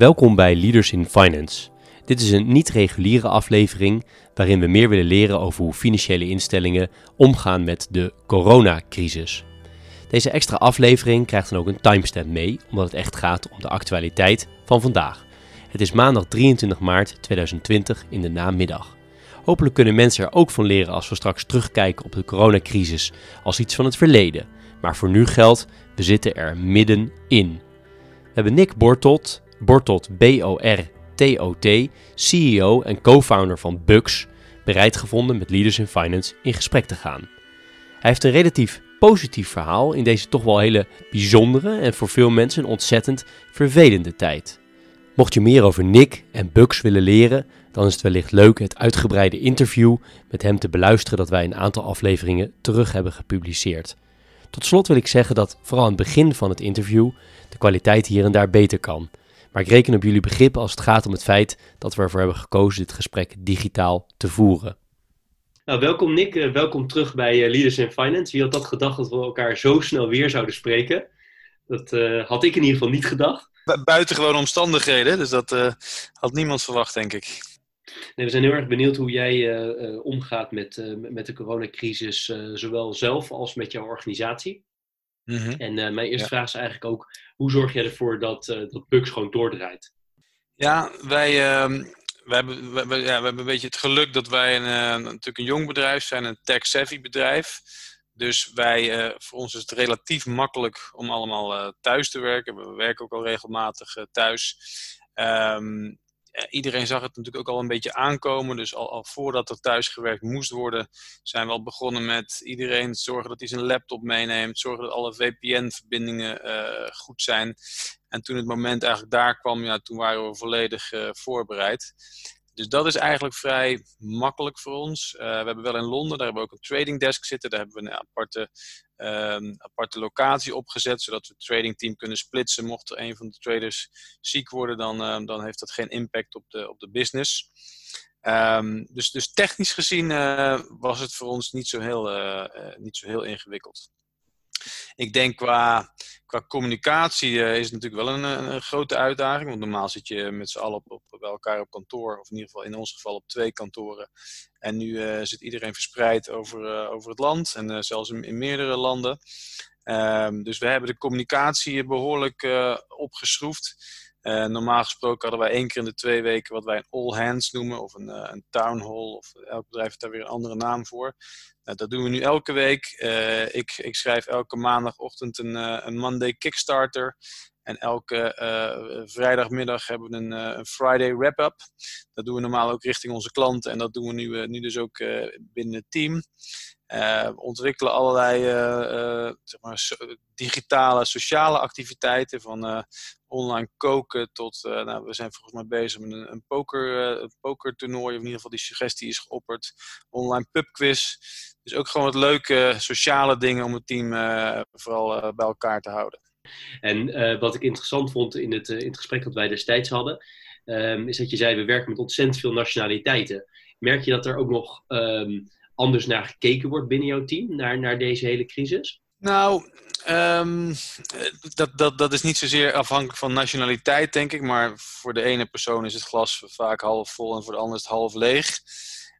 Welkom bij Leaders in Finance. Dit is een niet-reguliere aflevering waarin we meer willen leren over hoe financiële instellingen omgaan met de coronacrisis. Deze extra aflevering krijgt dan ook een timestamp mee, omdat het echt gaat om de actualiteit van vandaag. Het is maandag 23 maart 2020 in de namiddag. Hopelijk kunnen mensen er ook van leren als we straks terugkijken op de coronacrisis als iets van het verleden. Maar voor nu geldt, we zitten er middenin. We hebben Nick Bortot, Bortot B-O-R-T-O-T, CEO en co-founder van Bugs, bereid gevonden met Leaders in Finance in gesprek te gaan. Hij heeft een relatief positief verhaal in deze toch wel hele bijzondere en voor veel mensen ontzettend vervelende tijd. Mocht je meer over Nick en Bugs willen leren, dan is het wellicht leuk het uitgebreide interview met hem te beluisteren dat wij een aantal afleveringen terug hebben gepubliceerd. Tot slot wil ik zeggen dat vooral aan het begin van het interview de kwaliteit hier en daar beter kan. Maar ik reken op jullie begrip als het gaat om het feit dat we ervoor hebben gekozen dit gesprek digitaal te voeren. Nou, welkom Nick, uh, welkom terug bij uh, Leaders in Finance. Wie had dat gedacht dat we elkaar zo snel weer zouden spreken? Dat uh, had ik in ieder geval niet gedacht. Buitengewone omstandigheden, dus dat had niemand verwacht, denk ik. Nee, we zijn heel erg benieuwd hoe jij omgaat met, met de coronacrisis, zowel zelf als met jouw organisatie. Mm -hmm. En mijn eerste ja. vraag is eigenlijk ook, hoe zorg jij ervoor dat, dat Bugs gewoon doordraait? Ja, wij, uh, we hebben, we, ja, we hebben een beetje het geluk dat wij een, uh, natuurlijk een jong bedrijf zijn, een tech-savvy bedrijf. Dus wij, uh, voor ons is het relatief makkelijk om allemaal uh, thuis te werken. We werken ook al regelmatig thuis. Um, iedereen zag het natuurlijk ook al een beetje aankomen. Dus al, al, voordat er thuis gewerkt moest worden, zijn we al begonnen met iedereen zorgen dat hij zijn laptop meeneemt. Zorgen dat alle VPN-verbindingen uh, goed zijn. En toen het moment eigenlijk daar kwam, ja, toen waren we volledig uh, voorbereid. Dus dat is eigenlijk vrij makkelijk voor ons. Uh, we hebben wel in Londen, daar hebben we ook een trading desk zitten. Daar hebben we een aparte, um, aparte locatie opgezet, zodat we het trading team kunnen splitsen. Mocht er een van de traders ziek worden, dan, uh, dan heeft dat geen impact op de, op de business. Um, dus, dus technisch gezien uh, was het voor ons niet zo heel, niet zo heel ingewikkeld. Ik denk qua, qua communicatie uh, is het natuurlijk wel een, een, grote uitdaging. Want normaal zit je met z'n allen op, bij elkaar op kantoor. Of in ieder geval in ons geval op twee kantoren. En nu uh, zit iedereen verspreid over, uh, over het land. En zelfs in, in, meerdere landen. Um, dus we hebben de communicatie behoorlijk opgeschroefd. Uh, normaal gesproken hadden wij één keer in de twee weken wat wij een all hands noemen, of een, uh, een town hall, of elk bedrijf heeft daar weer een andere naam voor. Uh, dat doen we nu elke week. ik, ik schrijf elke maandagochtend een, een Monday Kickstarter. En elke vrijdagmiddag hebben we een, een Friday wrap-up. Dat doen we normaal ook richting onze klanten en dat doen we nu, nu dus ook binnen het team. Uh, ontwikkelen allerlei uh, uh, zeg maar, digitale, sociale activiteiten. Van online koken tot, nou, we zijn volgens mij bezig met een, een poker, een pokertoernooi. Of in ieder geval die suggestie is geopperd. Online pubquiz. Dus ook gewoon wat leuke sociale dingen om het team vooral bij elkaar te houden. En wat ik interessant vond in het, in het gesprek dat wij destijds hadden, um, is dat je zei, we werken met ontzettend veel nationaliteiten. Merk je dat er ook nog... Um, anders naar gekeken wordt binnen jouw team, naar, naar deze hele crisis? Nou, um, dat, dat, dat is niet zozeer afhankelijk van nationaliteit, denk ik. Maar voor de ene persoon is het glas vaak half vol en voor de ander is het half leeg.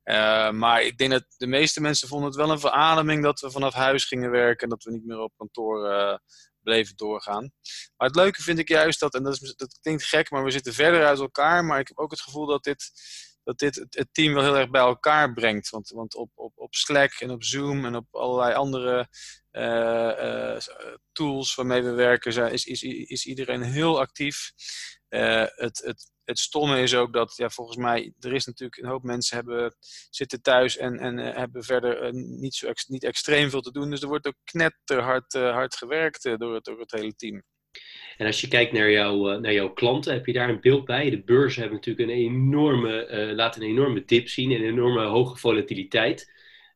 Uh, maar ik denk dat de meeste mensen vonden het wel een verademing dat we vanaf huis gingen werken en dat we niet meer op kantoor uh, bleven doorgaan. Maar het leuke vind ik juist dat, en dat, is, dat klinkt gek, maar we zitten verder uit elkaar. Maar ik heb ook het gevoel dat dit dat dit het team wel heel erg bij elkaar brengt. Want, want op, op, op Slack en op Zoom en op allerlei andere uh, uh, tools waarmee we werken, is, is, is iedereen heel actief. Uh, het, het, het stomme is ook dat, ja, volgens mij, er is natuurlijk een hoop mensen hebben, zitten thuis en, en hebben verder niet, zo niet extreem veel te doen. Dus er wordt ook knetterhard hard gewerkt door, het, door het hele team. En als je kijkt naar, jou, naar jouw klanten, heb je daar een beeld bij? De beurzen hebben natuurlijk een enorme, uh, laten een enorme dip zien, een enorme hoge volatiliteit.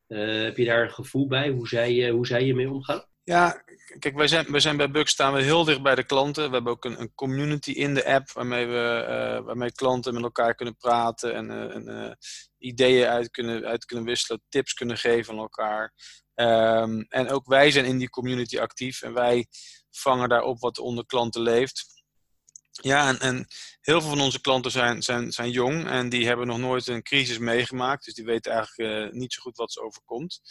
Uh, heb je daar een gevoel bij hoe zij, hoe zij hiermee omgaan? Ja, kijk, wij zijn, wij zijn bij Bux staan we heel dicht bij de klanten. We hebben ook een, een community in de app waarmee, we, waarmee klanten met elkaar kunnen praten en, en ideeën uit kunnen, uit kunnen wisselen, tips kunnen geven aan elkaar. Um, en ook wij zijn in die community actief en wij vangen daarop wat onder klanten leeft. Ja, en, en, heel veel van onze klanten zijn, zijn, zijn jong en die hebben nog nooit een crisis meegemaakt. Dus die weten eigenlijk niet zo goed wat ze overkomt.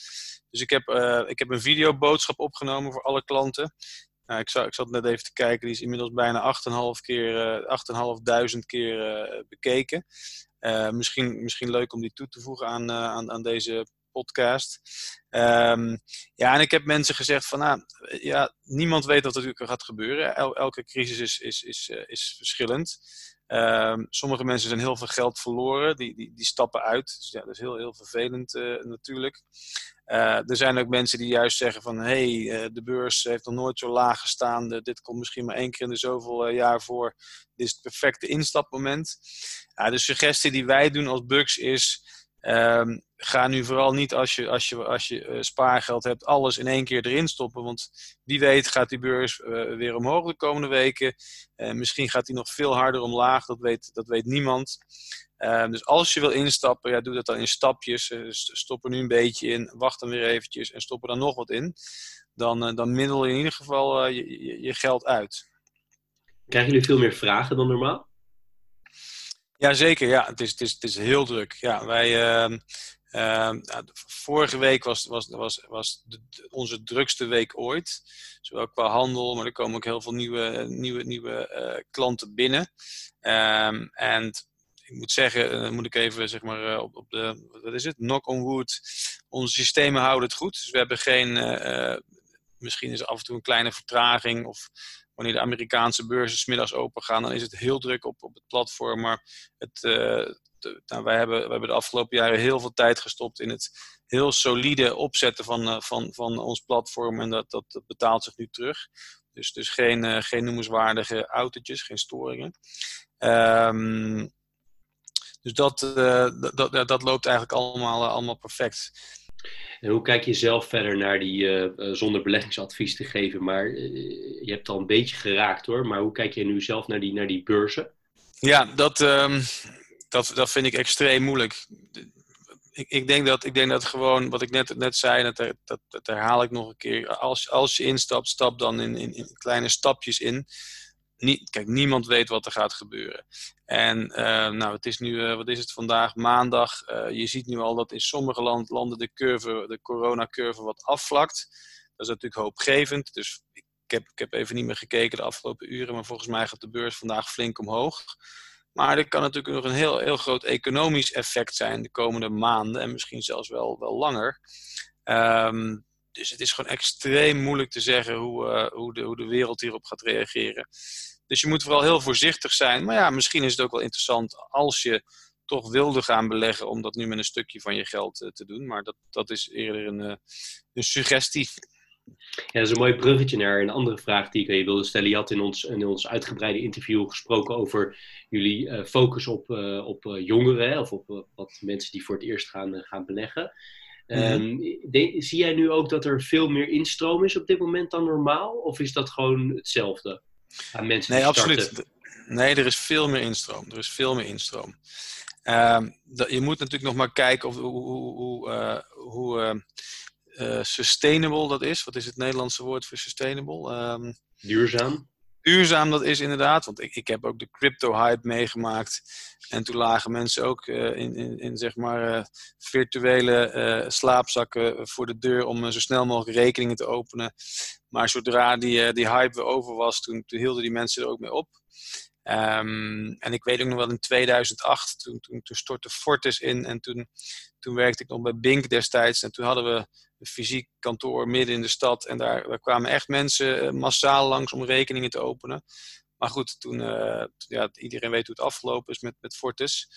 Dus ik heb, ik heb een videoboodschap opgenomen voor alle klanten. Nou, ik, zat, ik zat net even te kijken, die is inmiddels bijna 8.500 keer, 8.500 keer bekeken. Uh, misschien, misschien leuk om die toe te voegen aan, uh, aan, aan deze podcast. Um, ja, en ik heb mensen gezegd van, nou, ja, niemand weet wat er natuurlijk gaat gebeuren. El, elke crisis is, is, is, uh, is verschillend. Um, sommige mensen zijn heel veel geld verloren, die, die, die stappen uit. Dus ja, dat is heel, heel vervelend natuurlijk. Uh, er zijn ook mensen die juist zeggen van hey, de beurs heeft nog nooit zo laag gestaan. Dit komt misschien maar één keer in de zoveel jaar voor. Dit is het perfecte instapmoment. de suggestie die wij doen als Bugs is. Um, ga nu vooral niet als je, als je, als je spaargeld hebt, alles in één keer erin stoppen. Want wie weet gaat die beurs weer omhoog de komende weken. misschien gaat die nog veel harder omlaag, dat weet, dat weet niemand. Uh, dus als je wil instappen, ja, doe dat dan in stapjes. Stop er nu een beetje in, wacht dan weer eventjes en stop er dan nog wat in. Dan, dan middel je in ieder geval je, je, je, geld uit. Krijgen jullie veel meer vragen dan normaal? Jazeker, ja. Het is, het is, het is heel druk. Ja, wij, ehm, ehm, vorige week was, was, was, was onze drukste week ooit. Zowel qua handel, maar er komen ook heel veel nieuwe, nieuwe, nieuwe klanten binnen. Um, en ik moet zeggen, dan eh, moet ik even zeg maar, eh, op, op de, wat is het, knock on wood. Onze systemen houden het goed. Dus we hebben geen, misschien is af en toe een kleine vertraging of wanneer de Amerikaanse beurzen smiddags open gaan, dan is het heel druk op, op het platform. Maar het, de, nou, wij, hebben, we hebben de afgelopen jaren heel veel tijd gestopt in het heel solide opzetten van, uh, van, van ons platform. En dat, dat, betaalt zich nu terug. Dus, dus geen, uh, geen noemenswaardige autootjes, geen storingen. Um, dus dat, dat, dat loopt eigenlijk allemaal, allemaal perfect. En hoe kijk je zelf verder naar die, uh, zonder beleggingsadvies te geven, maar je hebt al een beetje geraakt hoor, maar hoe kijk je nu zelf naar die, naar die beurzen? Ja, dat, um, dat, dat vind ik extreem moeilijk. Ik, ik, denk dat, ik denk dat gewoon, wat ik net, net zei, dat, dat, dat herhaal ik nog een keer. Als, als je instapt, stap dan in, in, in kleine stapjes in kijk, niemand weet wat er gaat gebeuren. En uh, nou, het is nu, uh, wat is het vandaag, maandag. Uh, je ziet nu al dat in sommige land, landen de, curve, de coronacurve wat afvlakt. Dat is natuurlijk hoopgevend. Dus ik heb, ik heb even niet meer gekeken de afgelopen uren, maar volgens mij gaat de beurs vandaag flink omhoog. Maar er kan natuurlijk nog een heel, heel groot economisch effect zijn de komende maanden en misschien zelfs wel, wel langer. Um, dus het is gewoon extreem moeilijk te zeggen hoe, uh, hoe, de, hoe de wereld hierop gaat reageren. Dus je moet vooral heel voorzichtig zijn. Maar ja, misschien is het ook wel interessant als je toch wilde gaan beleggen om dat nu met een stukje van je geld uh, te doen. Maar dat, dat is eerder een, uh, een suggestie. Ja, dat is een mooi bruggetje naar een andere vraag die ik aan je wilde stellen. Je had in ons, in ons uitgebreide interview gesproken over jullie focus op, op jongeren, of op wat mensen die voor het eerst gaan, gaan beleggen. Um, de, zie jij nu ook dat er veel meer instroom is op dit moment dan normaal? Of is dat gewoon hetzelfde aan mensen nee, absoluut. Nee, er is veel meer instroom. Er is veel meer instroom. Um, dat, je moet natuurlijk nog maar kijken of, hoe, hoe, hoe, uh, hoe uh, sustainable dat is. Wat is het Nederlandse woord voor sustainable? Um, Duurzaam duurzaam dat is inderdaad. Want ik, ik heb ook de crypto-hype meegemaakt. En toen lagen mensen ook uh, in, in, in, zeg maar uh, virtuele uh, slaapzakken voor de deur om zo snel mogelijk rekeningen te openen. Maar zodra die, die hype weer over was, toen, hielden die mensen er ook mee op. Um, en ik weet ook nog wel in 2008, toen, toen, toen stortte Fortis in en toen, toen werkte ik nog bij Bink destijds. En toen hadden we fysiek kantoor midden in de stad. En daar, daar kwamen echt mensen eh, massaal langs om rekeningen te openen. Maar goed, toen, uh, ja, iedereen weet hoe het afgelopen is met, met Fortis.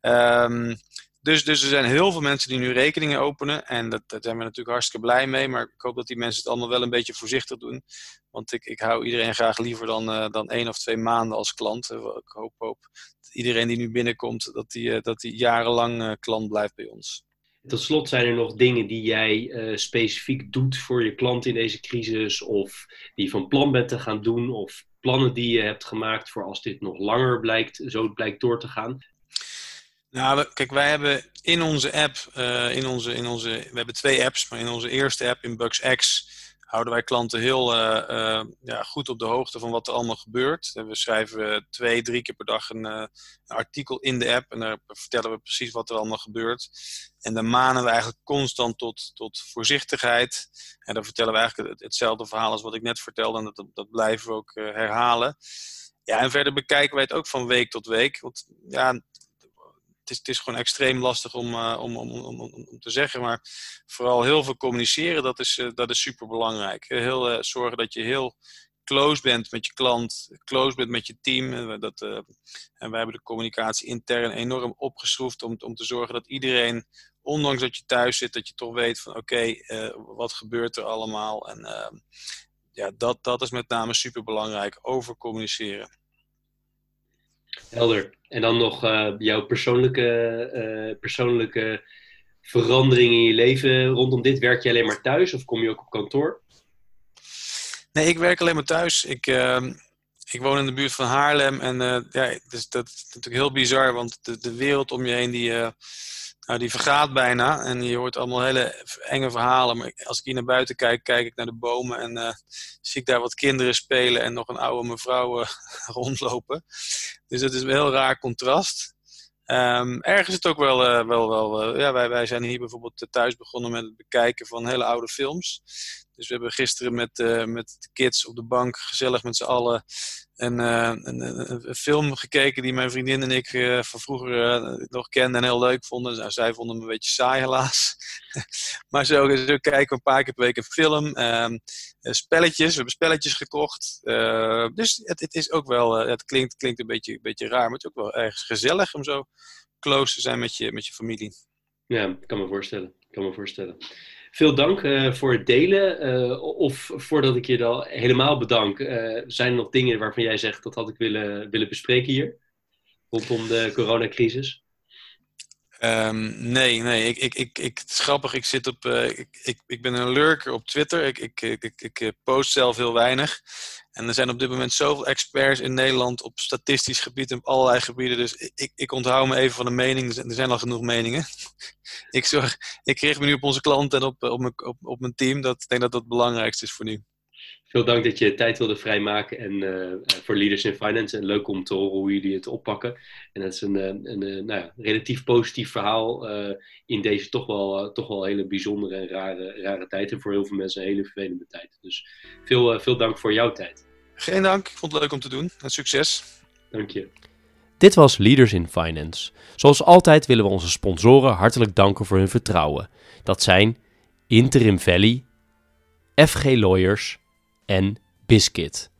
Um, dus, dus er zijn heel veel mensen die nu rekeningen openen. En dat, daar zijn we natuurlijk hartstikke blij mee. Maar ik hoop dat die mensen het allemaal wel een beetje voorzichtig doen. Want ik, ik hou iedereen graag liever dan, uh, dan één of twee maanden als klant. Ik hoop, hoop dat iedereen die nu binnenkomt, dat die, dat die jarenlang klant blijft bij ons. Tot slot zijn er nog dingen die jij uh, specifiek doet voor je klant in deze crisis, of die je van plan bent te gaan doen, of plannen die je hebt gemaakt voor als dit nog langer blijkt, zo blijkt door te gaan? Nou, kijk, wij hebben in onze app, uh, in onze, in onze, we hebben twee apps, maar in onze eerste app, in BugsX, houden wij klanten heel ja, goed op de hoogte van wat er allemaal gebeurt. We schrijven twee, drie keer per dag een, een, artikel in de app en daar vertellen we precies wat er allemaal gebeurt. En dan manen we eigenlijk constant tot, tot voorzichtigheid. En dan vertellen we eigenlijk hetzelfde verhaal als wat ik net vertelde en dat, dat blijven we ook herhalen. Ja, en verder bekijken wij het ook van week tot week. Want ja, het is gewoon extreem lastig om, uh, om, om, om, om, te zeggen. Maar vooral heel veel communiceren, dat is, uh, dat is super belangrijk. Heel, uh, zorgen dat je heel close bent met je klant, close bent met je team. Dat, en wij hebben de communicatie intern enorm opgeschroefd om, om te zorgen dat iedereen, ondanks dat je thuis zit, dat je toch weet van oké, wat gebeurt er allemaal. En ja, dat, dat is met name super belangrijk, over communiceren. Helder. En dan nog uh, jouw persoonlijke, uh, persoonlijke verandering in je leven rondom dit. Werk je alleen maar thuis of kom je ook op kantoor? Nee, ik werk alleen maar thuis. Ik, uh, ik woon in de buurt van Haarlem en uh, ja, dus dat is natuurlijk heel bizar, want de, de wereld om je heen die nou, die vergaat bijna en je hoort allemaal hele enge verhalen. Maar als ik hier naar buiten kijk, kijk ik naar de bomen en uh, zie ik daar wat kinderen spelen en nog een oude mevrouw uh, rondlopen. Dus dat is een heel raar contrast. Um, ergens is het ook wel, uh, wel, wel ja, wij, wij zijn hier bijvoorbeeld thuis begonnen met het bekijken van hele oude films. Dus we hebben gisteren met, met de kids op de bank gezellig met z'n allen een, uh, een, film gekeken die mijn vriendin en ik uh, van vroeger nog kenden en heel leuk vonden. Nou, zij vonden hem een beetje saai helaas. maar zo, zo, kijken we een paar keer per week een film. Ehm, spelletjes, we hebben spelletjes gekocht. dus het, het, is ook wel, het klinkt, klinkt een, beetje, een beetje raar, maar het is ook wel ergens gezellig om zo close te zijn met je, met je familie. Ja, kan me voorstellen. kan me voorstellen. Veel dank uh, voor het delen. Uh, of voordat ik je dan helemaal bedank, uh, zijn er nog dingen waarvan jij zegt dat had ik willen, willen bespreken hier? Rondom de coronacrisis? Um, nee, nee. Ik, ik, ik, ik, het is grappig. Ik, zit op, ik, ik, ik ben een lurker op Twitter. Ik, ik, ik, ik post zelf heel weinig. En er zijn op dit moment zoveel experts in Nederland op statistisch gebied en op allerlei gebieden. Dus ik, ik onthoud me even van de mening. Er zijn al genoeg meningen. ik, zorg, ik richt me nu op onze klanten en op, op, mijn, op, op mijn team. Dat, ik denk dat dat het belangrijkste is voor nu. Veel dank dat je tijd wilde vrijmaken en uh, voor Leaders in Finance. En leuk om te horen hoe jullie het oppakken. En dat is een, een, een nou ja, relatief positief verhaal uh, in deze toch wel, uh, toch wel hele bijzondere en rare, rare tijd. En voor heel veel mensen een hele vervelende tijd. Dus veel, veel dank voor jouw tijd. Geen dank, ik vond het leuk om te doen. En succes. Dank je. Dit was Leaders in Finance. Zoals altijd willen we onze sponsoren hartelijk danken voor hun vertrouwen. Dat zijn Interim Valley, FG Lawyers en Biscuit.